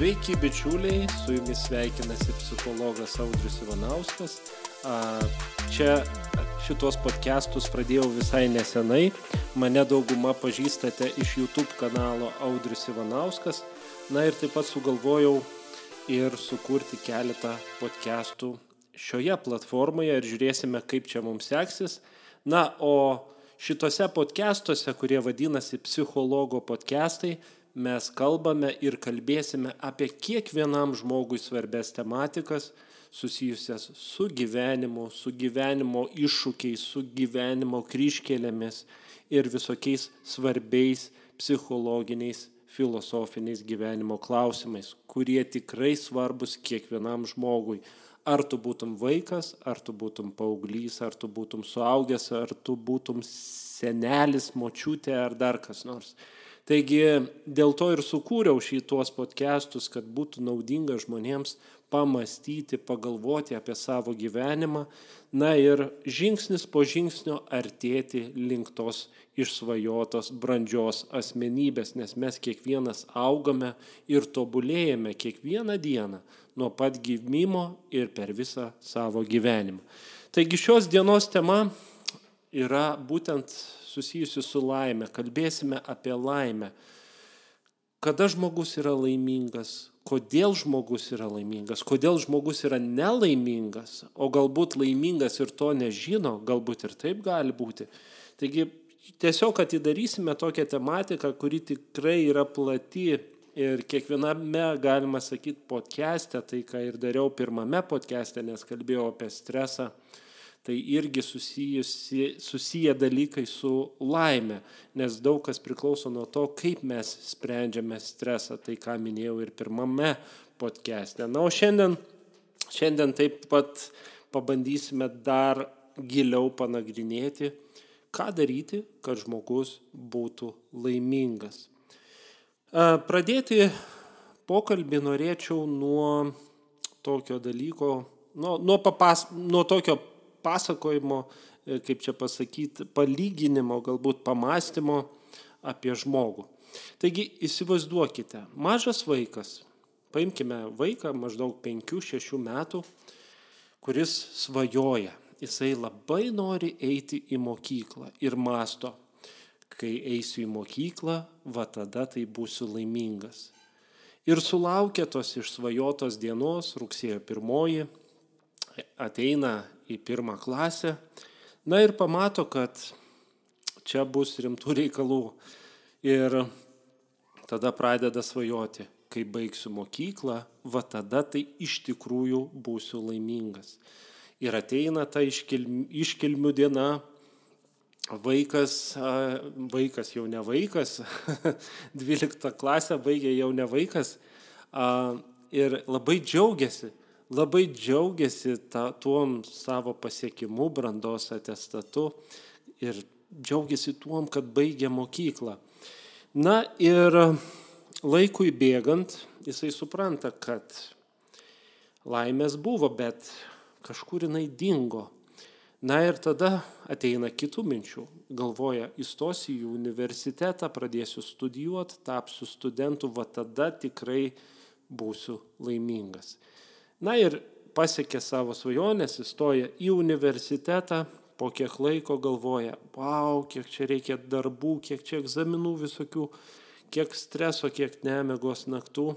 Sveiki bičiuliai, su jumis sveikinasi psichologas Audrius Ivanauskas. Čia šitos podcastus pradėjau visai nesenai. Mane dauguma pažįstate iš YouTube kanalo Audrius Ivanauskas. Na ir taip pat sugalvojau ir sukurti keletą podcastų šioje platformoje ir žiūrėsime, kaip čia mums seksis. Na, o šitose podcastuose, kurie vadinasi psichologo podcastai, mes kalbame ir kalbėsime apie kiekvienam žmogui svarbės tematikas susijusias su gyvenimu, su gyvenimo iššūkiais, su gyvenimo kryškelėmis ir visokiais svarbiais psichologiniais, filosofiniais gyvenimo klausimais, kurie tikrai svarbus kiekvienam žmogui. Ar tu būtum vaikas, ar tu būtum paauglys, ar tu būtum suaugęs, ar tu būtum senelis, močiutė ar dar kas nors. Taigi dėl to ir sukūriau šitos podcastus, kad būtų naudinga žmonėms pamastyti, pagalvoti apie savo gyvenimą, na ir žingsnis po žingsnio artėti link tos išsvajotos brandžios asmenybės, nes mes kiekvienas augame ir tobulėjame kiekvieną dieną nuo pat gimimo ir per visą savo gyvenimą. Taigi šios dienos tema yra būtent susijusi su laime. Kalbėsime apie laimę. Kada žmogus yra laimingas, kodėl žmogus yra laimingas, kodėl žmogus yra nelaimingas, o galbūt laimingas ir to nežino, galbūt ir taip gali būti. Taigi tiesiog atidarysime tokią tematiką, kuri tikrai yra plati ir kiekviename, galima sakyti, podcast'e, tai ką ir dariau pirmame podcast'e, nes kalbėjau apie stresą tai irgi susijusi, susiję dalykai su laime, nes daug kas priklauso nuo to, kaip mes sprendžiame stresą, tai ką minėjau ir pirmame podcast'e. Na, o šiandien, šiandien taip pat pabandysime dar giliau panagrinėti, ką daryti, kad žmogus būtų laimingas. Pradėti pokalbį norėčiau nuo tokio dalyko, nuo, nuo, papas, nuo tokio pasakojimo, e, kaip čia pasakyti, palyginimo, galbūt pamastymo apie žmogų. Taigi įsivaizduokite, mažas vaikas, paimkime vaiką maždaug 5-6 metų, kuris svajoja, jisai labai nori eiti į mokyklą ir masto, kai eisiu į mokyklą, va tada tai būsiu laimingas. Ir sulaukia tos išsvajotos dienos, rugsėjo pirmoji, ateina į pirmą klasę, na ir pamato, kad čia bus rimtų reikalų. Ir tada pradeda svajoti, kai baigsiu mokyklą, va tada tai iš tikrųjų būsiu laimingas. Ir ateina ta iškilmių, iškilmių diena, vaikas, vaikas jau ne vaikas, 12 klasę baigė jau ne vaikas ir labai džiaugiasi, labai džiaugiasi ta, tuom savo pasiekimu, brandos atestatu ir džiaugiasi tuom, kad baigė mokyklą. Na ir laikui bėgant, jisai supranta, kad laimės buvo, bet kažkur jinai dingo. Na ir tada ateina kitų minčių. Galvoja, įstosiu į universitetą, pradėsiu studijuoti, tapsiu studentu, va tada tikrai būsiu laimingas. Na ir pasiekė savo svajonės, įstoja į universitetą, po kiek laiko galvoja, wow, kiek čia reikia darbų, kiek čia egzaminų visokių, kiek streso, kiek nemegos naktų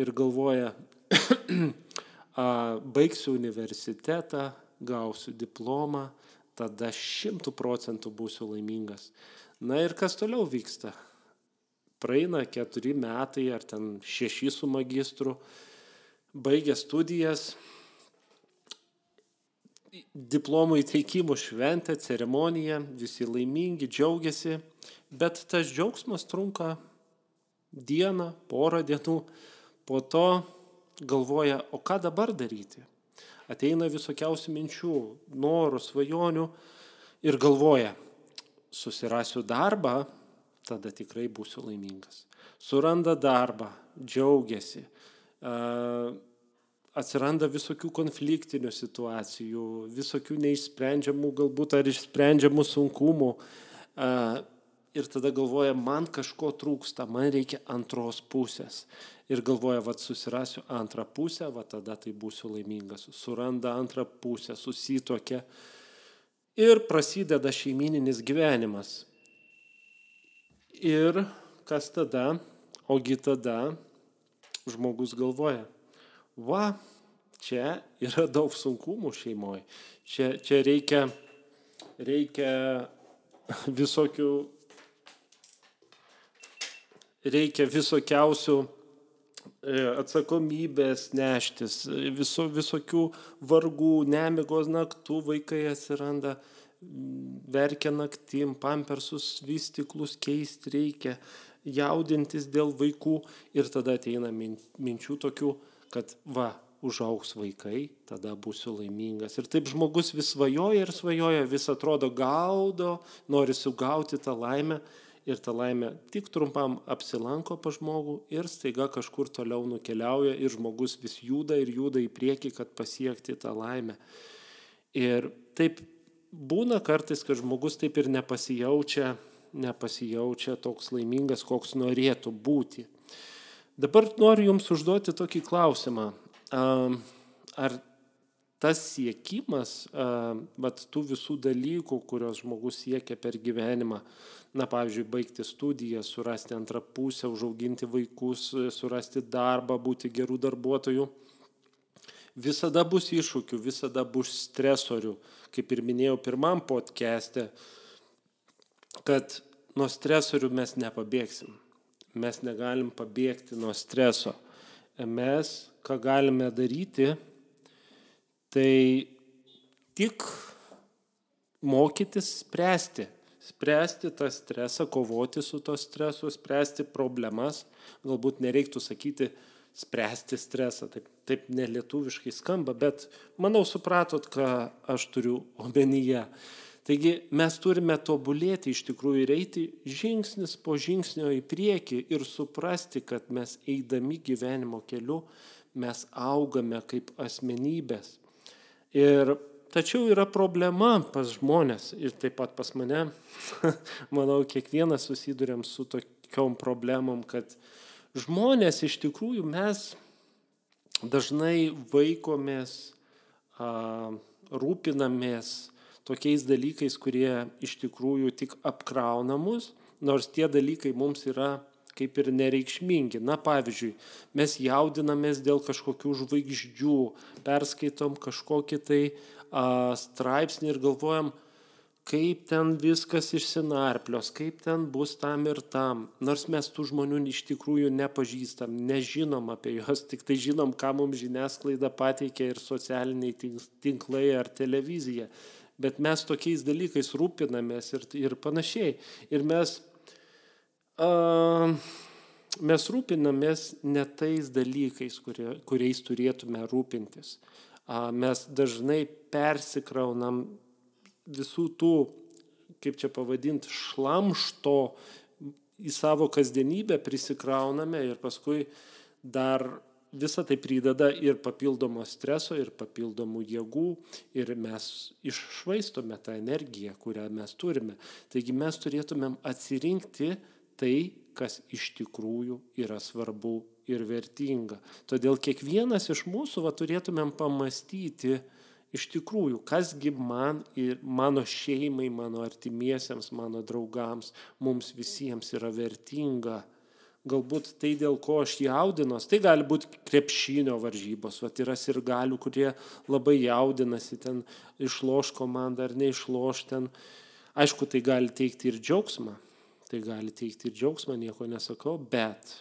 ir galvoja, baigsiu universitetą, gausiu diplomą, tada šimtų procentų būsiu laimingas. Na ir kas toliau vyksta? Praeina keturi metai ar ten šeši su magistru, baigė studijas, diplomų įteikimų šventė, ceremonija, visi laimingi, džiaugiasi, bet tas džiaugsmas trunka dieną, porą dienų, po to galvoja, o ką dabar daryti. Ateina visokiausių minčių, norų, svajonių ir galvoja, susirasiu darbą, tada tikrai būsiu laimingas. Suranda darbą, džiaugiasi, atsiranda visokių konfliktinių situacijų, visokių neišsprendžiamų galbūt ar išsprendžiamų sunkumų. ir tada galvoja, man kažko trūksta, man reikia antros pusės. Ir galvoja, va susirasiu antrą pusę, va tada tai būsiu laimingas. Suranda antrą pusę, susitokia ir prasideda šeimininis gyvenimas. Ir kas tada? Ogi tada žmogus galvoja, va, čia yra daug sunkumų šeimoje, čia, čia reikia, reikia visokių, reikia visokiausių e, atsakomybės neštis, viso, visokių vargų, nemigos naktų vaikai atsiranda, verkia naktim, pampersus vystiklus keisti reikia, jaudintis dėl vaikų ir tada ateina minčių tokių, kad va, užauks vaikai, tada būsiu laimingas. Ir taip žmogus vis svajoja ir svajoja, vis atrodo gaudo, nori sugauti tą laimę ir ta laimė tik trumpam apsilanko pa žmogų ir staiga kažkur toliau nukeliauja ir žmogus vis juda ir juda į priekį, kad pasiekti tą laimę. Ir taip būna kartais, kad žmogus taip ir nepasijaučia, nepasijaučia toks laimingas, koks norėtų būti. Dabar noriu Jums užduoti tokį klausimą. Ar tas siekimas, bet tų visų dalykų, kurios žmogus siekia per gyvenimą, na, pavyzdžiui, baigti studiją, surasti antrą pusę, užauginti vaikus, surasti darbą, būti gerų darbuotojų, visada bus iššūkių, visada bus stresorių, kaip ir minėjau pirmam podcast'e, kad nuo stresorių mes nepabėgsim. Mes negalim pabėgti nuo streso. Mes, ką galime daryti, tai tik mokytis spręsti. Spręsti tą stresą, kovoti su to stresu, spręsti problemas. Galbūt nereiktų sakyti, spręsti stresą. Taip, taip nelietuviškai skamba, bet manau supratot, ką aš turiu omenyje. Taigi mes turime tobulėti iš tikrųjų ir eiti žingsnis po žingsnio į priekį ir suprasti, kad mes eidami gyvenimo keliu mes augame kaip asmenybės. Ir tačiau yra problema pas žmonės ir taip pat pas mane, manau, kiekvienas susidurėm su tokiom problemom, kad žmonės iš tikrųjų mes dažnai vaikomės, rūpinamės tokiais dalykais, kurie iš tikrųjų tik apkrauna mus, nors tie dalykai mums yra kaip ir nereikšmingi. Na pavyzdžiui, mes jaudinamės dėl kažkokių žvaigždžių, perskaitom kažkokį tai a, straipsnį ir galvojam, kaip ten viskas išsinarplios, kaip ten bus tam ir tam. Nors mes tų žmonių iš tikrųjų nepažįstam, nežinom apie juos, tik tai žinom, ką mums žiniasklaida pateikia ir socialiniai tinklai ar televizija. Bet mes tokiais dalykais rūpinamės ir, ir panašiai. Ir mes, uh, mes rūpinamės ne tais dalykais, kurie, kuriais turėtume rūpintis. Uh, mes dažnai persikraunam visų tų, kaip čia pavadinti, šlamšto į savo kasdienybę prisikrauname ir paskui dar visą tai prideda ir papildomo streso, ir papildomų jėgų, ir mes iššvaistome tą energiją, kurią mes turime. Taigi mes turėtumėm atsirinkti tai, kas iš tikrųjų yra svarbu ir vertinga. Todėl kiekvienas iš mūsų va, turėtumėm pamastyti, iš tikrųjų, kasgi man ir mano šeimai, mano artimiesiems, mano draugams, mums visiems yra vertinga. Galbūt tai, dėl ko aš jaudinos, tai gali būti krepšinio varžybos, va yra ir galių, kurie labai jaudinasi, ten išloš komandą ar neišloš ten. Aišku, tai gali teikti ir džiaugsmą, tai gali teikti ir džiaugsmą, nieko nesakau, bet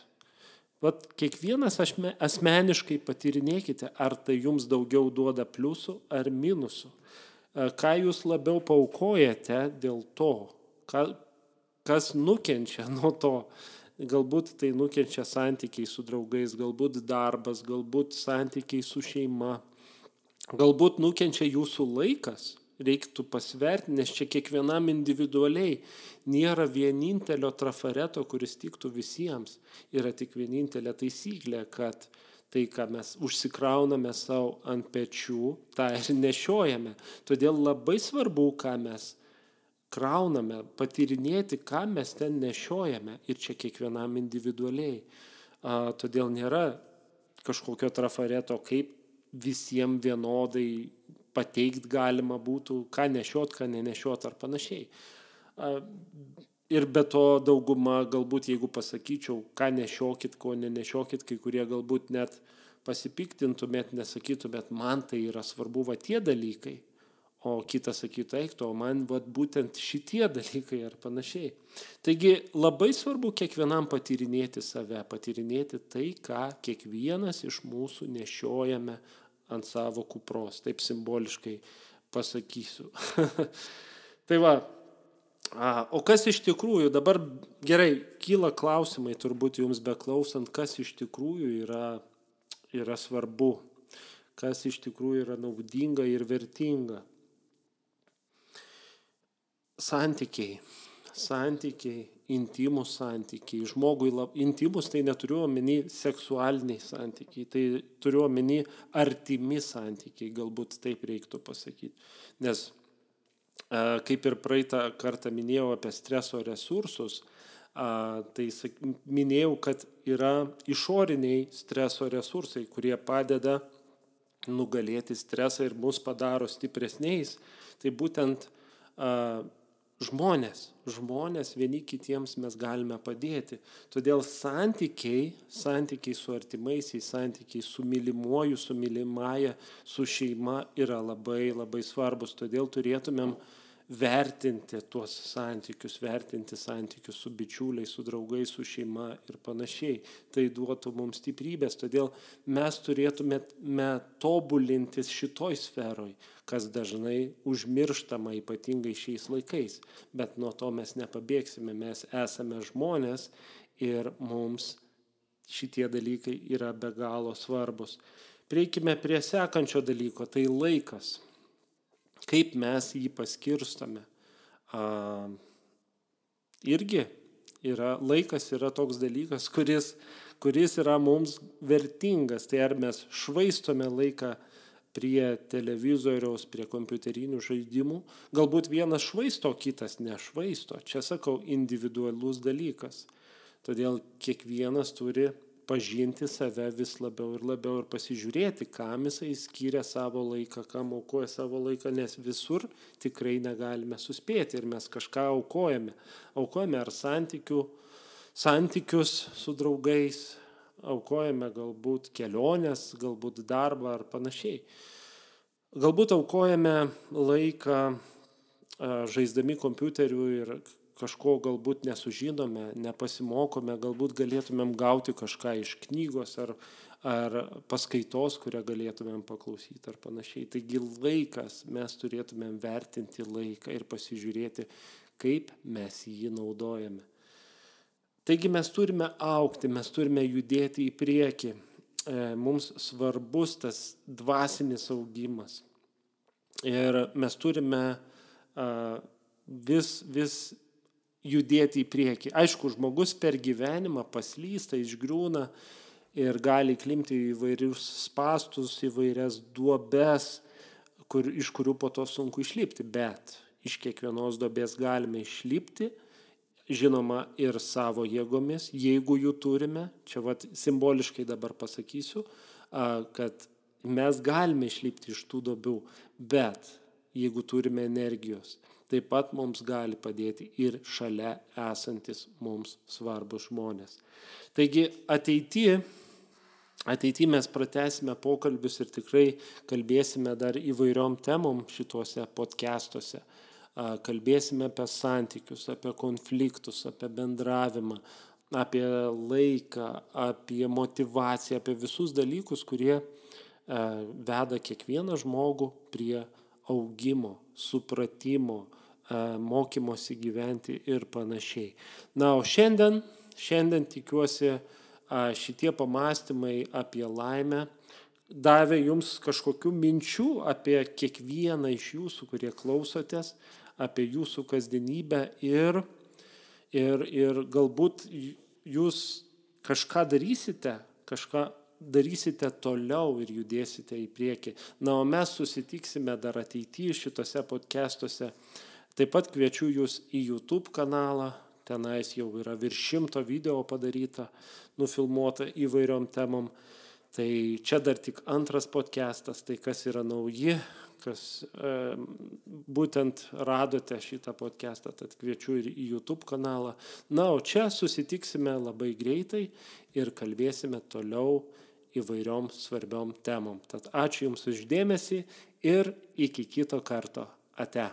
Vat kiekvienas asmeniškai patyrinėkite, ar tai jums daugiau duoda pliusų ar minusų. E, ką jūs labiau paukojate dėl to, kas nukenčia nuo to. Galbūt tai nukenčia santykiai su draugais, galbūt darbas, galbūt santykiai su šeima, galbūt nukenčia jūsų laikas reiktų pasverti, nes čia kiekvienam individualiai nėra vienintelio trafareto, kuris tiktų visiems. Yra tik vienintelė taisyklė, kad tai, ką mes užsikrauname savo ant pečių, tą ir nešiojame. Todėl labai svarbu, ką mes krauname, patyrinėti, ką mes ten nešiojame ir čia kiekvienam individualiai. A, todėl nėra kažkokio trafareto, kaip visiems vienodai pateikti galima būtų, ką nešiot, ką nenešiot ar panašiai. Ir be to dauguma, galbūt jeigu pasakyčiau, ką nešiokit, ko nenešiokit, kai kurie galbūt net pasipiktintumėt, nesakytumėt, man tai yra svarbu va tie dalykai o kitas sakytų, eik to, man vat, būtent šitie dalykai ar panašiai. Taigi labai svarbu kiekvienam patyrinėti save, patyrinėti tai, ką kiekvienas iš mūsų nešiojame ant savo kupros, taip simboliškai pasakysiu. tai va, a, o kas iš tikrųjų, dabar gerai, kyla klausimai turbūt jums beklausant, kas iš tikrųjų yra, yra svarbu, kas iš tikrųjų yra naudinga ir vertinga? Santykiai, santykiai, intimus santykiai. Žmogui lab, intimus tai neturiu omeny seksualiniai santykiai, tai turiu omeny artimi santykiai, galbūt taip reiktų pasakyti. Nes kaip ir praeitą kartą minėjau apie streso resursus, tai minėjau, kad yra išoriniai streso resursai, kurie padeda nugalėti stresą ir mus padaro stipresniais. Tai būtent žmonės, žmonės vieni kitiems mes galime padėti. Todėl santykiai, santykiai su artimaisiais, santykiai su mylimuoju, su mylimąja, su šeima yra labai labai svarbus. Todėl turėtumėm vertinti tuos santykius, vertinti santykius su bičiuliais, su draugais, su šeima ir panašiai. Tai duotų mums stiprybės, todėl mes turėtume tobulintis šitoj sferoj, kas dažnai užmirštama ypatingai šiais laikais. Bet nuo to mes nepabėgsime, mes esame žmonės ir mums šitie dalykai yra be galo svarbus. Prieikime prie sekančio dalyko, tai laikas kaip mes jį paskirstome. A, irgi yra, laikas yra toks dalykas, kuris, kuris yra mums vertingas. Tai ar mes švaistome laiką prie televizoriaus, prie kompiuterinių žaidimų. Galbūt vienas švaisto, kitas nešvaisto. Čia sakau individualus dalykas. Todėl kiekvienas turi pažinti save vis labiau ir labiau ir pasižiūrėti, kam jisai skiria savo laiką, kam aukoja savo laiką, nes visur tikrai negalime suspėti ir mes kažką aukojame. Aukojame ar santykių, santykius su draugais, aukojame galbūt keliones, galbūt darbą ar panašiai. Galbūt aukojame laiką žaisdami kompiuteriu ir kažko galbūt nesužinome, nepasimokome, galbūt galėtumėm gauti kažką iš knygos ar, ar paskaitos, kurią galėtumėm paklausyti ar panašiai. Taigi laikas, mes turėtumėm vertinti laiką ir pasižiūrėti, kaip mes jį naudojame. Taigi mes turime aukti, mes turime judėti į priekį. E, mums svarbus tas dvasinis augimas. Ir mes turime vis, vis judėti į priekį. Aišku, žmogus per gyvenimą paslysta, išgrūna ir gali klimti į įvairius spastus, įvairias duobes, kur, iš kurių po to sunku išlipti, bet iš kiekvienos duobės galime išlipti, žinoma, ir savo jėgomis, jeigu jų turime, čia vat, simboliškai dabar pasakysiu, kad mes galime išlipti iš tų duobių, bet jeigu turime energijos, taip pat mums gali padėti ir šalia esantis mums svarbus žmonės. Taigi ateityje Ateityje mes pratesime pokalbius ir tikrai kalbėsime dar įvairiom temom šituose podcastuose. Kalbėsime apie santykius, apie konfliktus, apie bendravimą, apie laiką, apie motivaciją, apie visus dalykus, kurie veda kiekvieną žmogų prie augimo, supratimo, mokymosi gyventi ir panašiai. Na, o šiandien, šiandien tikiuosi šitie pamastymai apie laimę davė jums kažkokių minčių apie kiekvieną iš jūsų, kurie klausotės, apie jūsų kasdienybę ir, ir, ir galbūt jūs kažką darysite, kažką darysite toliau ir judėsite į priekį. Na, o mes susitiksime dar ateityje šitose podcastuose Taip pat kviečiu jūs į YouTube kanalą, tenais jau yra virš šimto video padaryta, nufilmuota įvairiom temom. Tai čia dar tik antras podcastas, tai kas yra nauji, kas e, būtent radote šitą podcastą, tad kviečiu ir į YouTube kanalą. Na, o čia susitiksime labai greitai ir kalbėsime toliau įvairiom svarbiom temom. Tad ačiū Jums uždėmesi ir iki kito karto. Ate.